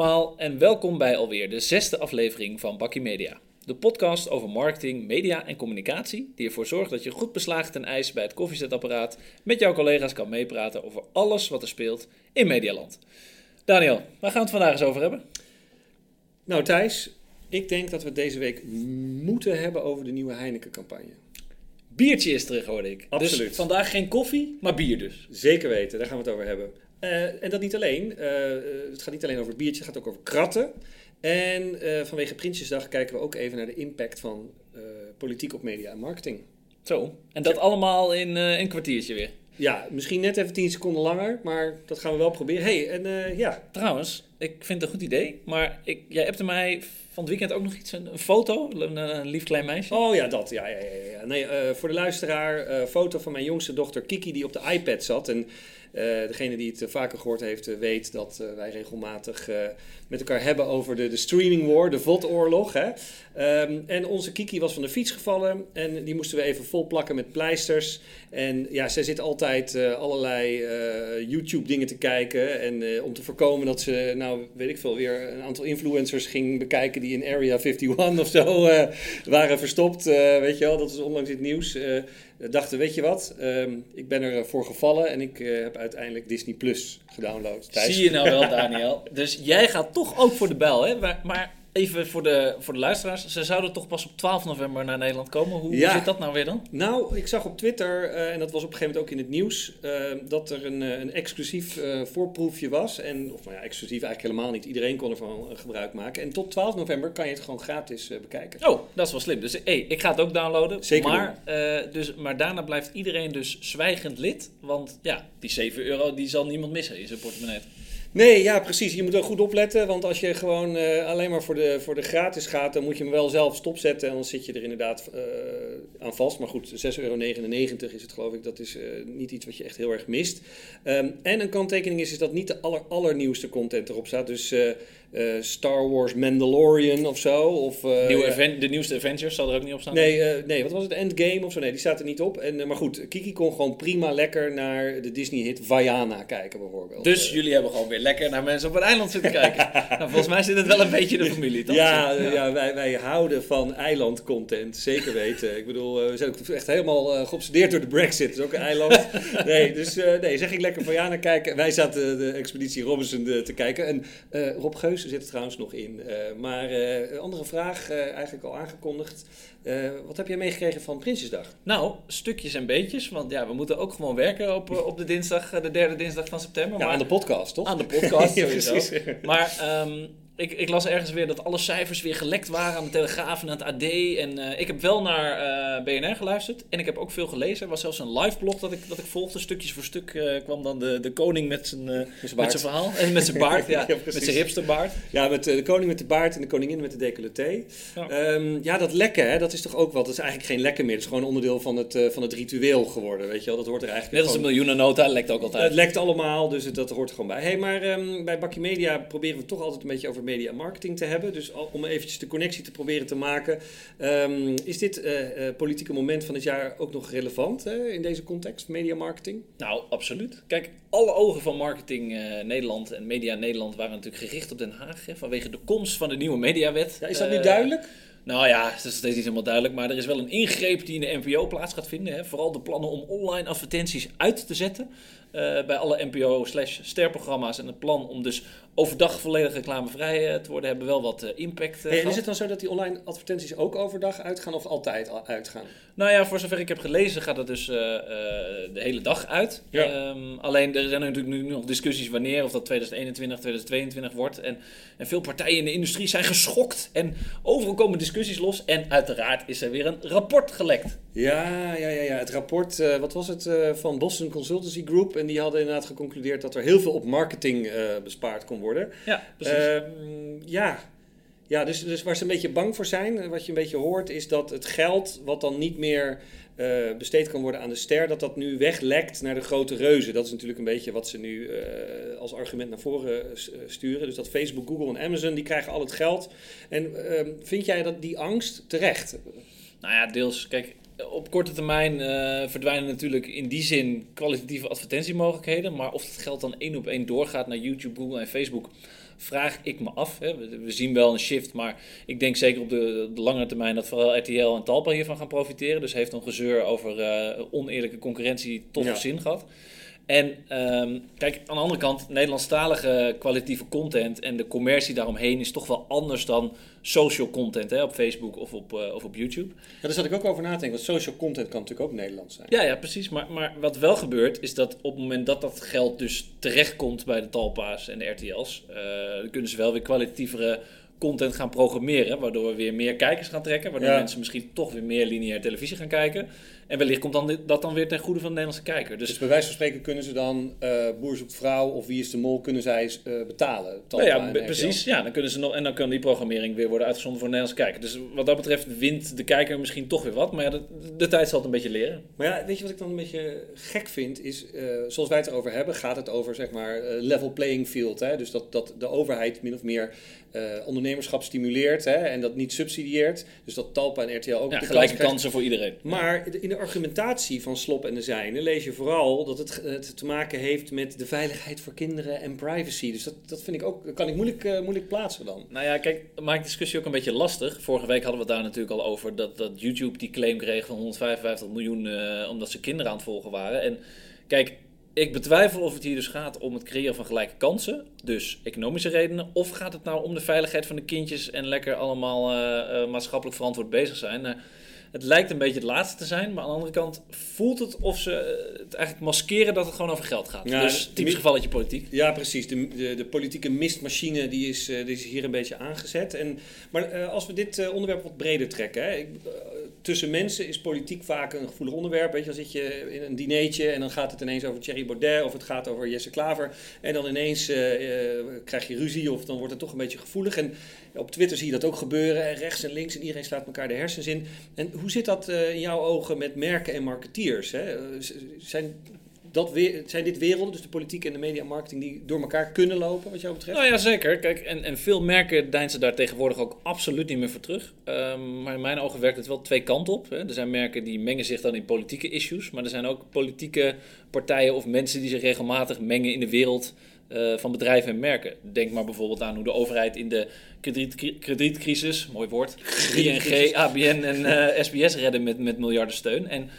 Allemaal en welkom bij alweer de zesde aflevering van Bakkie Media. De podcast over marketing, media en communicatie die ervoor zorgt dat je goed beslagen ten ijs bij het koffiezetapparaat met jouw collega's kan meepraten over alles wat er speelt in Medialand. Daniel, waar gaan we het vandaag eens over hebben? Nou Thijs, ik denk dat we het deze week moeten hebben over de nieuwe Heineken-campagne. Biertje is terug, hoorde ik. Absoluut. Dus vandaag geen koffie, maar bier dus. Zeker weten, daar gaan we het over hebben. Eh, en dat niet alleen. Eh, eh, het gaat niet alleen over biertje, het gaat ook over kratten. En vanwege Prinsjesdag kijken we ook even naar de impact van politiek op media en marketing. Zo, en dat allemaal in een kwartiertje weer. Ja, misschien net even 10 seconden langer, maar dat gaan we wel proberen. hey, en ja, Trouwens, ik vind het een goed idee, maar ik, jij appte mij van weekend ook nog iets, een, foto, een, een lief klein meisje. Oh ja, dat. Ja, ja, ja. Nee, eh, voor de luisteraar, eh, foto van mijn jongste dochter Kiki die op de iPad zat. En eh, degene die het eh, vaker gehoord heeft, eh, weet dat eh, wij regelmatig eh, met elkaar hebben over de, de streaming war, de VOD-oorlog. Hè? Ehm, en onze Kiki was van de fiets gevallen en die moesten we even vol plakken met pleisters. En ja, zij zit altijd eh, allerlei eh, YouTube-dingen te kijken. En eh, om te voorkomen dat ze, nou weet ik veel, weer een aantal influencers ging bekijken die in Area 51 of zo eh, waren verstopt. eh, weet je wel, dat is onlangs in het nieuws. eh, dachten, weet je wat, Ehm, ik ben ervoor gevallen en ik heb uiteindelijk Disney Plus gedownload. Thijs. Zie je nou wel, Daniel. Dus jij gaat toch ook voor de bel, hè? Maar, maar even voor de, voor de luisteraars. Ze zouden toch pas op 12 november naar Nederland komen. Hoe, Ja. zit dat nou weer dan? Nou, ik zag op Twitter, eh, en dat was op een gegeven moment ook in het nieuws, eh, dat er een, eh, een exclusief voorproefje was. En, of nou ja, exclusief eigenlijk helemaal niet. Iedereen kon ervan gebruik maken. En tot 12 november kan je het gewoon gratis bekijken. Oh, dat is wel slim. Dus hey, ik ga het ook downloaden. Zeker maar, dus, maar daarna blijft iedereen dus zwijgend lid. Want ja, die 7 euro die zal niemand missen in zijn portemonnee. Nee, ja, precies. Je moet wel goed opletten. Want als je gewoon eh, alleen maar voor de, voor de gratis gaat, dan moet je hem wel zelf stopzetten. En dan zit je er inderdaad eh, aan vast. Maar goed, 6,99 euro is het geloof ik. Dat is eh, niet iets wat je echt heel erg mist. Ehm, en een kanttekening is, is dat niet de aller, allernieuwste content erop staat. Dus eh, Star Wars Mandalorian of zo. Of, eh, Nieuwe event, de nieuwste Avengers zal er ook niet op staan. Nee, eh, nee, wat was het? Endgame of zo? Nee, die staat er niet op. En, maar goed, Kiki kon gewoon prima lekker naar de Disney-hit Vaiana kijken bijvoorbeeld. Dus jullie hebben gewoon weer lekker naar mensen op het eiland zitten kijken. nou, volgens mij zit het wel een beetje in de familie, toch? Ja, ja. wij, wij houden van eilandcontent, zeker weten. Ik bedoel, we zijn ook echt helemaal geobsedeerd door de Brexit. Het is ook een eiland. Nee, dus nee, zeg ik lekker van ja naar kijken. Wij zaten de expeditie Robinson te kijken. En Rob Geus zit er trouwens nog in. Eh, maar eh, een andere vraag, eh, eigenlijk al aangekondigd. Wat heb jij meegekregen van Prinsjesdag? Nou, stukjes en beetjes. Want ja, we moeten ook gewoon werken op, op de dinsdag, de derde dinsdag van september. Ja, maar aan de podcast, toch? aan de podcast Ja, precies. Maar ehm, ik, ik las ergens weer dat alle cijfers weer gelekt waren aan de Telegraaf en aan het AD. En eh, ik heb wel naar eh, BNR geluisterd. En ik heb ook veel gelezen. Er was zelfs een live blog dat ik, dat ik volgde. Stukjes voor stuk eh, kwam dan de, de koning met zijn, met zijn verhaal. En met zijn baard, ja. Ja, met zijn hipsterbaard. Ja, met de koning met de baard en de koningin met de decolleté. Ja. Ja, ja dat lekken, hè, dat is toch ook wat. Dat is eigenlijk geen lekken meer. Het is gewoon onderdeel van het, van het ritueel geworden, weet je wel. Dat hoort er eigenlijk Net als een miljoenennota, lekt ook altijd. Het lekt allemaal, dus het, dat hoort er gewoon bij. Hey, maar ehm, bij Bakkie Media proberen we toch altijd een beetje over media marketing te hebben. Dus om eventjes de connectie te proberen te maken. ehm, is dit eh, eh, politieke moment van het jaar ook nog relevant hè, in deze context, media marketing? Nou, absoluut. Kijk, alle ogen van marketing eh, Nederland en media Nederland waren natuurlijk gericht op Den Haag. Hè, vanwege de komst van de nieuwe mediawet. Ja, is dat nu duidelijk? Nou ja, het is steeds niet helemaal duidelijk, maar er is wel een ingreep die in de NPO plaats gaat vinden. Hè. Vooral de plannen om online advertenties uit te zetten eh, bij alle NPO-sterprogramma's. En het plan om dus overdag volledig reclamevrij eh, te worden, hebben wel wat eh, impact Hey, en gehad. is het dan zo dat die online advertenties ook overdag uitgaan of altijd al uitgaan? Nou ja, voor zover ik heb gelezen gaat het dus de hele dag uit. Ja. Ehm, alleen er zijn natuurlijk nu nog discussies wanneer, of dat 2021, 2022 wordt. En, en veel partijen in de industrie zijn geschokt. En overal komen discussies los. En uiteraard is er weer een rapport gelekt. Ja, ja, ja, ja. het rapport, wat was het, van Boston Consultancy Group. En die hadden inderdaad geconcludeerd dat er heel veel op marketing eh, bespaard kon worden. Ja, precies. Ehm, ja, ja dus, dus waar ze een beetje bang voor zijn, eh, wat je een beetje hoort, is dat het geld wat dan niet meer eh, besteed kan worden aan de ster, dat dat nu weglekt naar de grote reuzen. Dat is natuurlijk een beetje wat ze nu als argument naar voren sturen. Dus dat Facebook, Google en Amazon, die krijgen al het geld. En ehm, vind jij dat die angst terecht? Nou ja, deels. Kijk, op korte termijn eh, verdwijnen natuurlijk in die zin kwalitatieve advertentiemogelijkheden. Maar of dat geld dan één op één doorgaat naar YouTube, Google en Facebook. vraag ik me af. Hè. We, we zien wel een shift, maar ik denk zeker op de, de langere termijn dat vooral RTL en Talpa hiervan gaan profiteren. Dus heeft een gezeur over eh, oneerlijke concurrentie tot Ja. zin gehad. En ehm, kijk, aan de andere kant, Nederlandstalige kwalitatieve content en de commercie daaromheen is toch wel anders dan social content hè, op Facebook of op, eh, of op YouTube. Ja, daar zat ik ook over na te denken, want social content kan natuurlijk ook Nederlands zijn. Ja, ja, precies. Maar, maar wat wel gebeurt, is dat op het moment dat dat geld dus terechtkomt bij de Talpa's en de RTL's, eh, dan kunnen ze wel weer kwalitatievere content gaan programmeren, waardoor we weer meer kijkers gaan trekken, waardoor Ja. mensen misschien toch weer meer lineair televisie gaan kijken. En wellicht komt dan dat dan weer ten goede van de Nederlandse kijker. Dus Dus bij wijze van spreken kunnen ze dan eh Boer zoekt vrouw of Wie is de Mol, kunnen zij eh, betalen. Nou ja, precies. Ja, dan kunnen ze nog, en dan kan die programmering weer worden uitgezonden voor de Nederlandse kijker. Dus wat dat betreft wint de kijker misschien toch weer wat. Maar ja, de, de tijd zal het een beetje leren. Maar ja, weet je wat ik dan een beetje gek vind? Is, eh, zoals wij het erover hebben, gaat het over zeg maar level playing field. Hè? Dus dat, dat de overheid min of meer eh, ondernemerschap stimuleert hè? en dat niet subsidieert. Dus dat Talpa en RTL ook Ja, de gelijke kansen voor iedereen. Maar in de argumentatie van Slop en de Zijne lees je vooral dat het, het te maken heeft met de veiligheid voor kinderen en privacy. Dus dat, dat vind ik ook, dat kan ik moeilijk, eh, moeilijk plaatsen dan. Nou ja, kijk, dat maakt de discussie ook een beetje lastig. Vorige week hadden we het daar natuurlijk al over dat, dat YouTube die claim kreeg van 155 miljoen eh, omdat ze kinderen aan het volgen waren. En kijk, ik betwijfel of het hier dus gaat om het creëren van gelijke kansen, dus economische redenen, of gaat het nou om de veiligheid van de kindjes en lekker allemaal eh, eh, maatschappelijk verantwoord bezig zijn. Nou, het lijkt een beetje het laatste te zijn, maar aan de andere kant voelt het of ze eh, het eigenlijk maskeren dat het gewoon over geld gaat. Ja, dus typisch gevalletje politiek. Ja, precies. De, de, de politieke mistmachine die is, die is hier een beetje aangezet. En, maar als we dit onderwerp wat breder trekken. Hè, ik, tussen mensen is politiek vaak een gevoelig onderwerp. Weet je, dan zit je in een dineetje en dan gaat het ineens over Thierry Baudet of het gaat over Jesse Klaver. En dan ineens eh, eh, krijg je ruzie of dan wordt het toch een beetje gevoelig. En op Twitter zie je dat ook gebeuren. En rechts en links en iedereen slaat elkaar de hersens in. En hoe zit dat eh, in jouw ogen met merken en marketeers? Hè? Zijn, dat weer, zijn dit werelden, dus de politiek en de media marketing, die door elkaar kunnen lopen, wat jou betreft? Nou ja, zeker. Kijk, en, en veel merken deinzen daar tegenwoordig ook absoluut niet meer voor terug. Ehm, maar in mijn ogen werkt het wel twee kanten op. Hè. Er zijn merken die mengen zich dan in politieke issues. Maar er zijn ook politieke partijen of mensen die zich regelmatig mengen in de wereld eh, van bedrijven en merken. Denk maar bijvoorbeeld aan hoe de overheid in de krediet, kredietcrisis, mooi woord, ING, ABN en eh, SBS redden met, met miljarden steun. En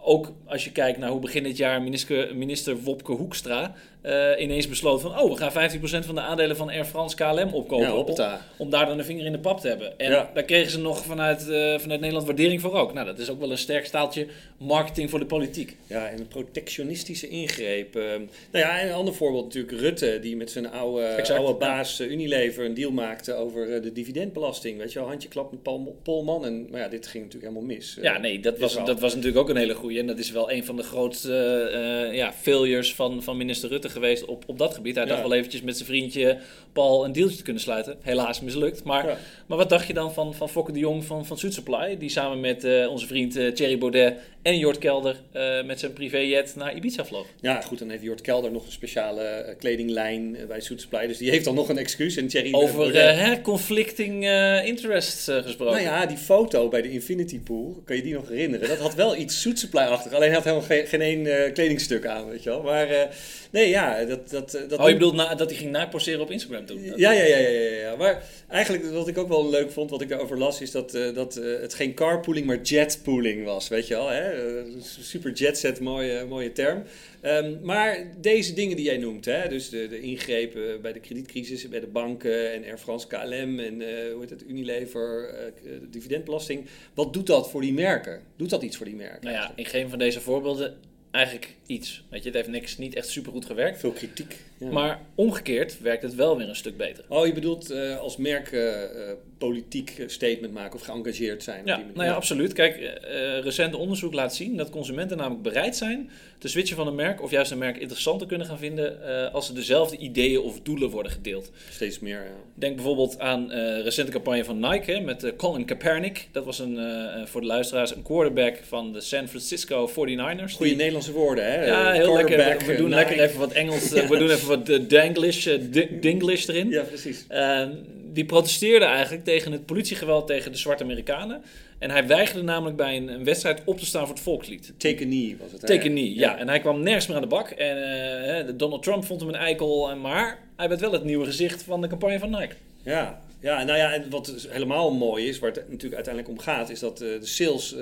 ook als je kijkt naar hoe begin dit jaar minister, minister Wopke Hoekstra eh, ineens besloot van... oh, we gaan 15% van de aandelen van Air France KLM opkopen. Ja, om, daar dan een vinger in de pap te hebben. En Ja. daar kregen ze nog vanuit, eh, vanuit Nederland waardering voor ook. Nou, dat is ook wel een sterk staaltje marketing voor de politiek. Ja, en een protectionistische ingreep. Eh, nou ja, en een ander voorbeeld natuurlijk Rutte, die met zijn oude, Exact, oude baas Unilever een deal maakte over de dividendbelasting. Weet je wel, handje klap met Paul Polman. En maar ja, dit ging natuurlijk helemaal mis. Ja, nee, dat was, dat was natuurlijk ook een hele goeie. En dat is wel een van de grootste ja, failures van, van minister Rutte geweest op, op dat gebied. Hij dacht wel eventjes met zijn vriendje Paul een dealtje te kunnen sluiten. Helaas mislukt. Maar, maar wat dacht je dan van, van Fokke de Jong van, van Suit Supply? Die samen met eh, onze vriend eh, Thierry Baudet en Jort Kelder eh, met zijn privéjet naar Ibiza vloog. Ja, goed, dan heeft Jort Kelder nog een speciale eh, kledinglijn eh, bij Suit Supply. Dus die heeft dan nog een excuus. En Thierry Over hè, conflicting interests gesproken. Nou ja, die foto bij de Infinity Pool, kan je die nog herinneren? Dat had wel iets Suit Supply-achtig. Alleen hij had helemaal geen, geen één kledingstuk aan, weet je wel. Maar nee, ja, dat... dat, dat Oh, je bedoelt na, dat hij ging naposeren op Instagram toen? Ja, ja, ja, ja, ja, ja. Maar eigenlijk wat ik ook wel leuk vond, wat ik daarover las, is dat, dat het geen carpooling, maar jetpooling was. Weet je wel, hè? Eh, super jetset, mooie, mooie term. Ehm, maar deze dingen die jij noemt, hè? dus de, de ingrepen bij de kredietcrisis, bij de banken en Air France, KLM en eh, hoe heet het, Unilever, eh, de dividendbelasting. Wat doet dat voor die merken? Doet dat iets voor die merken? Nou ja, in geen van deze voorbeelden eigenlijk iets. Weet je, het heeft niks, niet echt super goed gewerkt. Veel kritiek. Ja. Maar omgekeerd werkt het wel weer een stuk beter. Oh, je bedoelt eh, als merk eh, politiek statement maken of geëngageerd zijn? op Ja, die nou ja, absoluut. Kijk, eh, recent onderzoek laat zien dat consumenten namelijk bereid zijn te switchen van een merk of juist een merk interessanter kunnen gaan vinden als er dezelfde ideeën of doelen worden gedeeld. Steeds meer, ja. Denk bijvoorbeeld aan recente campagne van Nike hè, met Colin Kaepernick. Dat was een, voor de luisteraars een quarterback van de San Francisco 49ers. Goede Die- Woorden, hè? Ja, heel lekker. We, doen eh, lekker even wat Engels. eh, we doen even wat uh, eh, di- Dinglish erin. Ja, precies. Eh, die protesteerden eigenlijk tegen het politiegeweld tegen de zwarte Amerikanen. En hij weigerde namelijk bij een, een wedstrijd op te staan voor het volkslied. Take a knee was het. hè? Take a knee, ja. En hij kwam nergens meer aan de bak. En hè, Donald Trump vond hem een eikel. en- Maar hij werd wel het nieuwe gezicht van de campagne van Nike. Ja, ja, nou ja, en wat dus helemaal mooi is, waar het natuurlijk uiteindelijk om gaat, is dat de sales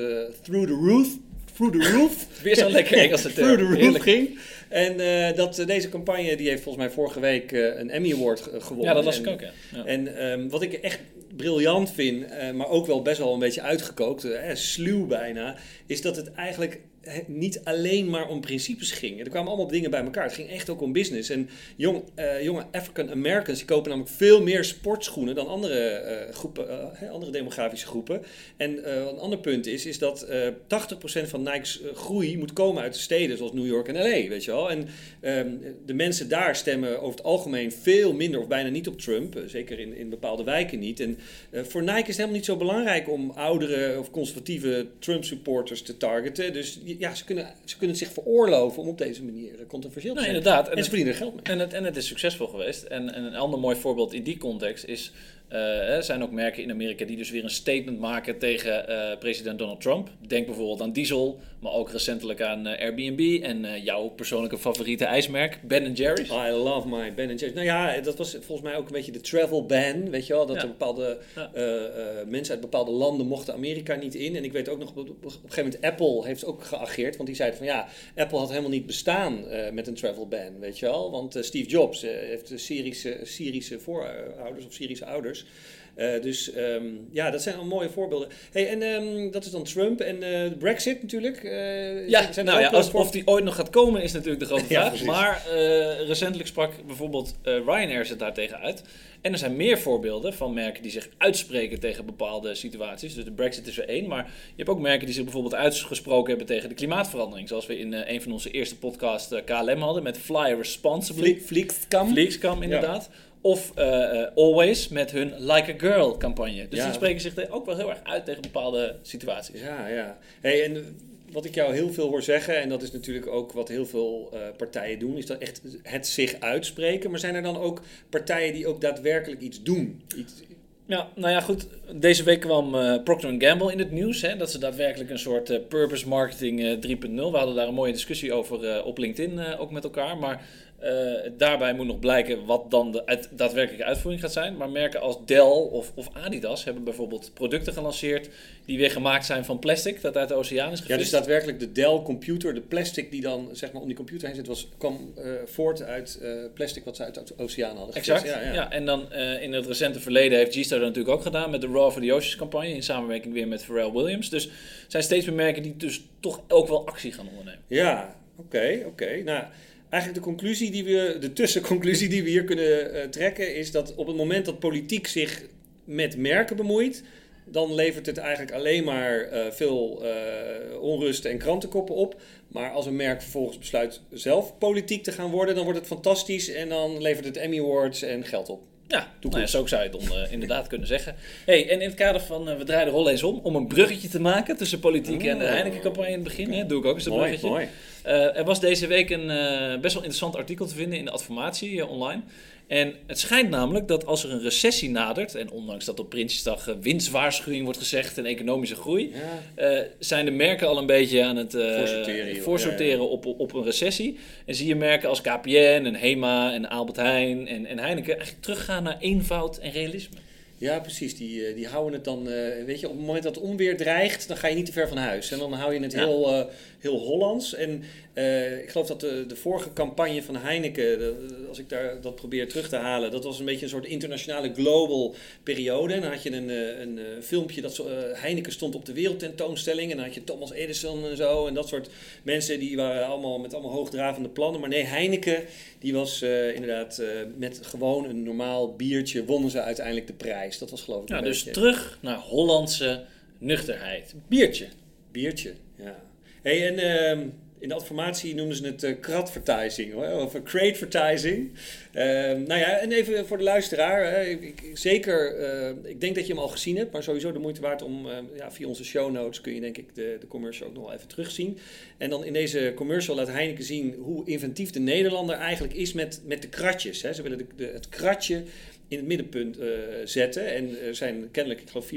through the roof, through the roof, Weer zo'n lekker Engelse term. through the roof Heerlijk. ging. En eh, dat eh, deze campagne, die heeft volgens mij vorige week eh, een Emmy Award ge- gewonnen. Ja, dat las ik ook, ja. ja. En ehm, wat ik echt briljant vind, maar ook wel best wel een beetje uitgekookt, sluw bijna, is dat het eigenlijk niet alleen maar om principes ging. Er kwamen allemaal dingen bij elkaar. Het ging echt ook om business. En jong, eh, jonge African Americans die kopen namelijk veel meer sportschoenen dan andere, eh, groepen, eh, andere demografische groepen. En een ander punt is, is dat eh 80% van Nike's groei moet komen uit de steden zoals New York en LA, weet je wel. En ehm, de mensen daar stemmen over het algemeen veel minder of bijna niet op Trump. zeker in, in bepaalde wijken niet. En voor Nike is het helemaal niet zo belangrijk om oudere of conservatieve Trump-supporters te targeten. Dus ja, ze kunnen, ze kunnen het zich veroorloven om op deze manier eh, controversieel te Nee, zijn. inderdaad. En En ze verdienen er geld mee. en, het, en het is succesvol geweest. En, en een ander mooi voorbeeld in die context is... eh, er zijn ook merken in Amerika die dus weer een statement maken tegen eh, president Donald Trump. Denk bijvoorbeeld aan Diesel, maar ook recentelijk aan eh, Airbnb en jouw persoonlijke favoriete ijsmerk, Ben Jerry's. I love my Ben Jerry's. Nou ja, dat was volgens mij ook een beetje de travel ban, weet je wel. Dat Ja. er bepaalde Ja. mensen uit bepaalde landen mochten Amerika niet in. En ik weet ook nog, op, op een gegeven moment Apple heeft ook geageerd. Want die zeiden van ja, Apple had helemaal niet bestaan met een travel ban, weet je wel. Want Steve Jobs heeft Syrische, Syrische voorouders of Syrische ouders. Eh, dus ehm, ja, dat zijn al mooie voorbeelden. Hey, en ehm, dat is dan Trump en de Brexit natuurlijk. Eh, Ja, zijn nou ja, ook, als, voor- of die ooit nog gaat komen is natuurlijk de grote vraag. maar recentelijk sprak bijvoorbeeld Ryanair zich daartegen uit. En er zijn meer voorbeelden van merken die zich uitspreken tegen bepaalde situaties. Dus de Brexit is er één. Maar je hebt ook merken die zich bijvoorbeeld uitgesproken hebben tegen de klimaatverandering. Zoals we in een van onze eerste podcasts KLM hadden met Fly Responsibly. Vlie- inderdaad. Of eh, Always met hun Like a Girl campagne. Dus Ja. die spreken zich ook wel heel erg uit tegen bepaalde situaties. Ja, ja. Hey, en wat ik jou heel veel hoor zeggen, en dat is natuurlijk ook wat heel veel eh, partijen doen, is dat echt het zich uitspreken. Maar zijn er dan ook partijen die ook daadwerkelijk iets doen? Iets, Ja, nou ja, goed. Deze week kwam eh, Procter Gamble in het nieuws. Hè, dat ze daadwerkelijk een soort purpose marketing eh, 3.0. We hadden daar een mooie discussie over op LinkedIn ook met elkaar. Maar eh, daarbij moet nog blijken wat dan de uit, daadwerkelijke uitvoering gaat zijn. Maar merken als Dell of, of Adidas hebben bijvoorbeeld producten gelanceerd die weer gemaakt zijn van plastic dat uit de oceaan is ja, gevist. dus daadwerkelijk de Dell computer, de plastic die dan zeg maar om die computer heen zit, was, kwam eh, voort uit eh, plastic wat ze uit de oceaan hadden. Exact. gevist. Ja, en dan in het recente verleden heeft G-Star dat natuurlijk ook gedaan met de Raw for the Oceans campagne in samenwerking weer met Pharrell Williams. Dus zijn steeds meer merken die dus toch ook wel actie gaan ondernemen. Ja, oké, oké. Nou, eigenlijk de conclusie die we, de tussenconclusie die we hier kunnen eh, trekken, is dat op het moment dat politiek zich met merken bemoeit, dan levert het eigenlijk alleen maar eh, veel eh, onrust en krantenkoppen op. Maar als een merk vervolgens besluit zelf politiek te gaan worden, dan wordt het fantastisch en dan levert het Emmy Awards en geld op. Ja, nou ja, zo zou je het dan inderdaad kunnen zeggen. Hey, en in het kader van, we draaien de rol eens om, om een bruggetje te maken tussen politiek en de Oh. Heineken-campagne in het begin. Hè, doe ik ook eens een mooi, bruggetje. mooi. Eh, er was deze week een eh, best wel interessant artikel te vinden in de Adformatie eh, online. En het schijnt namelijk dat als er een recessie nadert, en ondanks dat op Prinsjesdag winstwaarschuwing wordt gezegd en economische groei, Ja. zijn de merken al een beetje aan het eh, Voorsorteren, joh. voorsorteren Ja, ja. Op, op een recessie. En zie je merken als KPN en Hema en Albert Heijn en, en Heineken eigenlijk teruggaan naar eenvoud en realisme. Ja, precies. Die, eh, die houden het dan, eh, weet je, op het moment dat het onweer dreigt, dan ga je niet te ver van huis. En dan hou je het Ja. heel, eh, heel Hollands. En ik geloof dat de, de vorige campagne van Heineken, de- als ik daar dat probeer terug te halen, dat was een beetje een soort internationale global periode. En dan had je een, een filmpje dat Heineken stond op de wereldtentoonstelling. En dan had je Thomas Edison en zo. En dat soort mensen die waren allemaal met allemaal hoogdravende plannen. Maar nee, Heineken, die was inderdaad met gewoon een normaal biertje, wonnen ze uiteindelijk de prijs. Dat was geloof ik Ja, dus beetje- terug naar Hollandse nuchterheid. Biertje. Biertje, ja. Hey, en ehm, in de adformatie noemden ze het eh kratvertising, hoor, of eh, cratevertising. Ehm nou ja, en even voor de luisteraar. Hè, ik, ik- zeker, eh, ik denk dat je hem al gezien hebt, maar sowieso de moeite waard om, ja, via onze show notes kun je denk ik de, de commercial ook nog wel even terugzien. En dan in deze commercial laat Heineken zien hoe inventief de Nederlander eigenlijk is met, met de kratjes. Hè. Ze willen de, de- het kratje in het middenpunt uh, zetten. En er zijn kennelijk, ik geloof,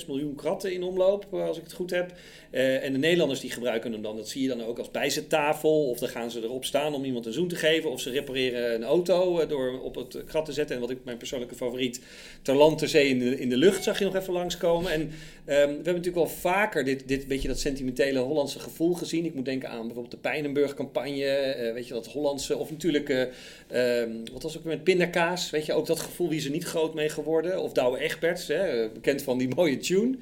4,6 miljoen kratten in omloop, als ik het goed heb. Uh, en de Nederlanders die gebruiken hem dan, dat zie je dan ook als bijzettafel. Of dan gaan ze erop staan om iemand een zoen te geven. Of ze repareren een auto door op het krat te zetten. En wat ik mijn persoonlijke favoriet, ter land, ter zee in de, in de lucht, zag je nog even langskomen. En um, we hebben natuurlijk wel vaker dit, dit beetje dat sentimentele Hollandse gevoel gezien. Ik moet denken aan bijvoorbeeld de Pijnenburg-campagne. weet je, dat Hollandse, of natuurlijk, um, wat was ook met pindakaas. Weet je, ook dat gevoel, wie er niet groot mee geworden. Of Douwe Egberts, hè, bekend van die mooie tune.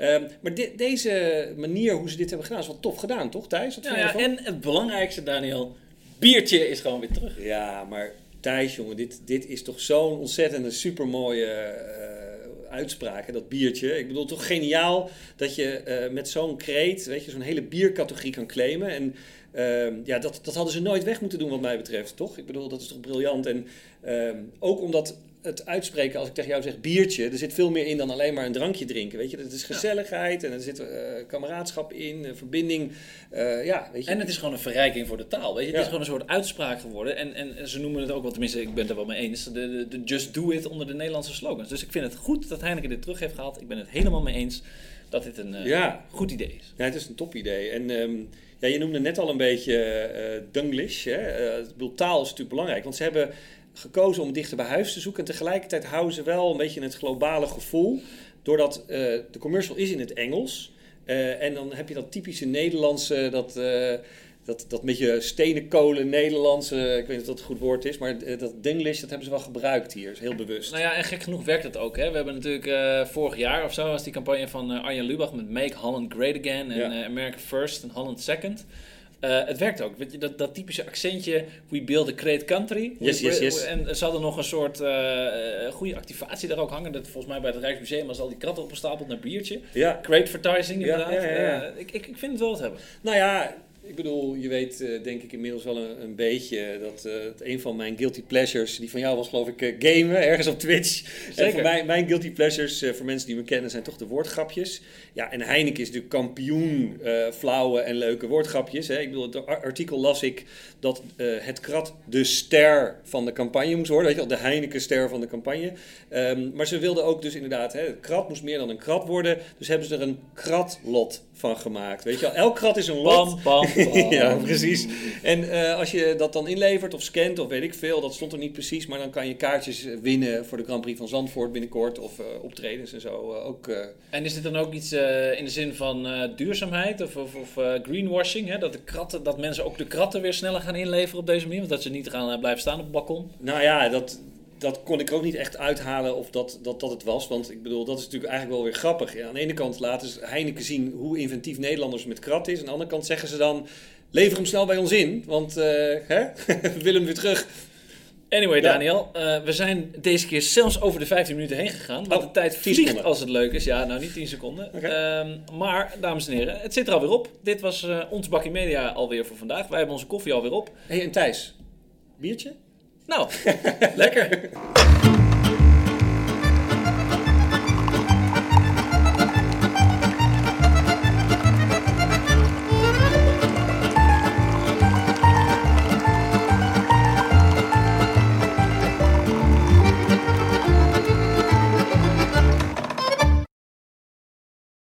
Um, maar de, deze manier hoe ze dit hebben gedaan is wel tof gedaan, toch Thijs? Ja, ja, en het belangrijkste, Daniel, biertje is gewoon weer terug. Ja, maar Thijs, jongen, dit, dit is toch zo'n ontzettende supermooie uh, uitspraak, dat biertje. Ik bedoel, toch geniaal dat je uh, met zo'n kreet, weet je, zo'n hele biercategorie kan claimen. En uh, ja, dat, dat hadden ze nooit weg moeten doen wat mij betreft, toch? Ik bedoel, dat is toch briljant. En ook omdat het uitspreken, als ik tegen jou zeg biertje, er zit veel meer in dan alleen maar een drankje drinken. Weet je, het is gezelligheid en er zit uh, kameraadschap in, uh, verbinding. Uh, ja, weet je. En het is gewoon een verrijking voor de taal. Weet je, het ja. is gewoon een soort uitspraak geworden. En, en ze noemen het ook wel, tenminste, ik ben het er wel mee eens, de, de, de, Just Do It onder de Nederlandse slogans. Dus ik vind het goed dat Heineken dit terug heeft gehaald. Ik ben het helemaal mee eens dat dit een ja. goed idee is. Ja, het is een top idee. En um, ja, je noemde net al een beetje Dunglish. Hè? taal is natuurlijk belangrijk, want ze hebben gekozen om dichter bij huis te zoeken. En tegelijkertijd houden ze wel een beetje het globale gevoel. Doordat uh, de commercial is in het Engels. Uh, en dan heb je dat typische Nederlandse, dat, dat, dat met je stenen kolen Nederlandse, ik weet niet of dat het goed woord is, maar dat Denglish, dat hebben ze wel gebruikt hier, heel bewust. Nou ja, en gek genoeg werkt het ook. Hè? We hebben natuurlijk vorig jaar of zo, was die campagne van Arjen Lubach met Make Holland Great Again en ja. America First en Holland Second. Het werkt ook. Weet je, dat, dat typische accentje, we build a great country. Yes, yes, yes. En ze hadden nog een soort goede activatie daar ook hangen. Dat volgens mij bij het Rijksmuseum was al die kratten opgestapeld naar biertje. Ja. Great advertising inderdaad. Ja, ja, ja, ik, ik, ik vind het wel wat hebben. Nou ja, ik bedoel, je weet uh, denk ik inmiddels wel een, een beetje dat uh, het een van mijn guilty pleasures, die van jou was geloof ik uh, gamen, ergens op Twitch. Zeker. En voor mij, mijn guilty pleasures, voor mensen die me kennen, zijn toch de woordgrapjes. Ja, en Heineken is natuurlijk kampioen flauwe en leuke woordgrapjes. Hè. Ik bedoel, het artikel las ik dat het krat de ster van de campagne moest worden. Weet je wel, de Heineken-ster van de campagne. Um, maar ze wilden ook dus inderdaad, hè, het krat moest meer dan een krat worden. Dus hebben ze er een kratlot van gemaakt. Weet je wel, elk krat is een lot. Bam, bam, bam. ja, precies. En uh, als je dat dan inlevert of scant of weet ik veel, dat stond er niet precies, maar dan kan je kaartjes winnen voor de Grand Prix van Zandvoort binnenkort of uh, optredens en zo uh, ook. En is dit dan ook iets in de zin van duurzaamheid of, of, of greenwashing? Hè? Dat, de kratten, dat mensen ook de kratten weer sneller gaan inleveren op deze manier, want dat ze niet gaan blijven staan op het balkon? Nou ja, dat, dat kon ik ook niet echt uithalen of dat, dat, dat het was. Want ik bedoel, dat is natuurlijk eigenlijk wel weer grappig. Ja, aan de ene kant laten ze Heineken zien hoe inventief Nederlanders met krat is. Aan de andere kant zeggen ze dan, lever hem snel bij ons in. Want uh, hè? we willen hem weer terug. Anyway, Daniel, uh, we zijn deze keer zelfs over de 15 minuten heen gegaan. Maar oh, de tijd vliegt seconden. als het leuk is. Ja, nou niet 10 seconden. Okay. Um, maar, dames en heren, het zit er alweer op. Dit was uh, ons Bakkie Media alweer voor vandaag. Wij hebben onze koffie alweer op. Hé, hey, en Thijs, biertje? Nou, lekker.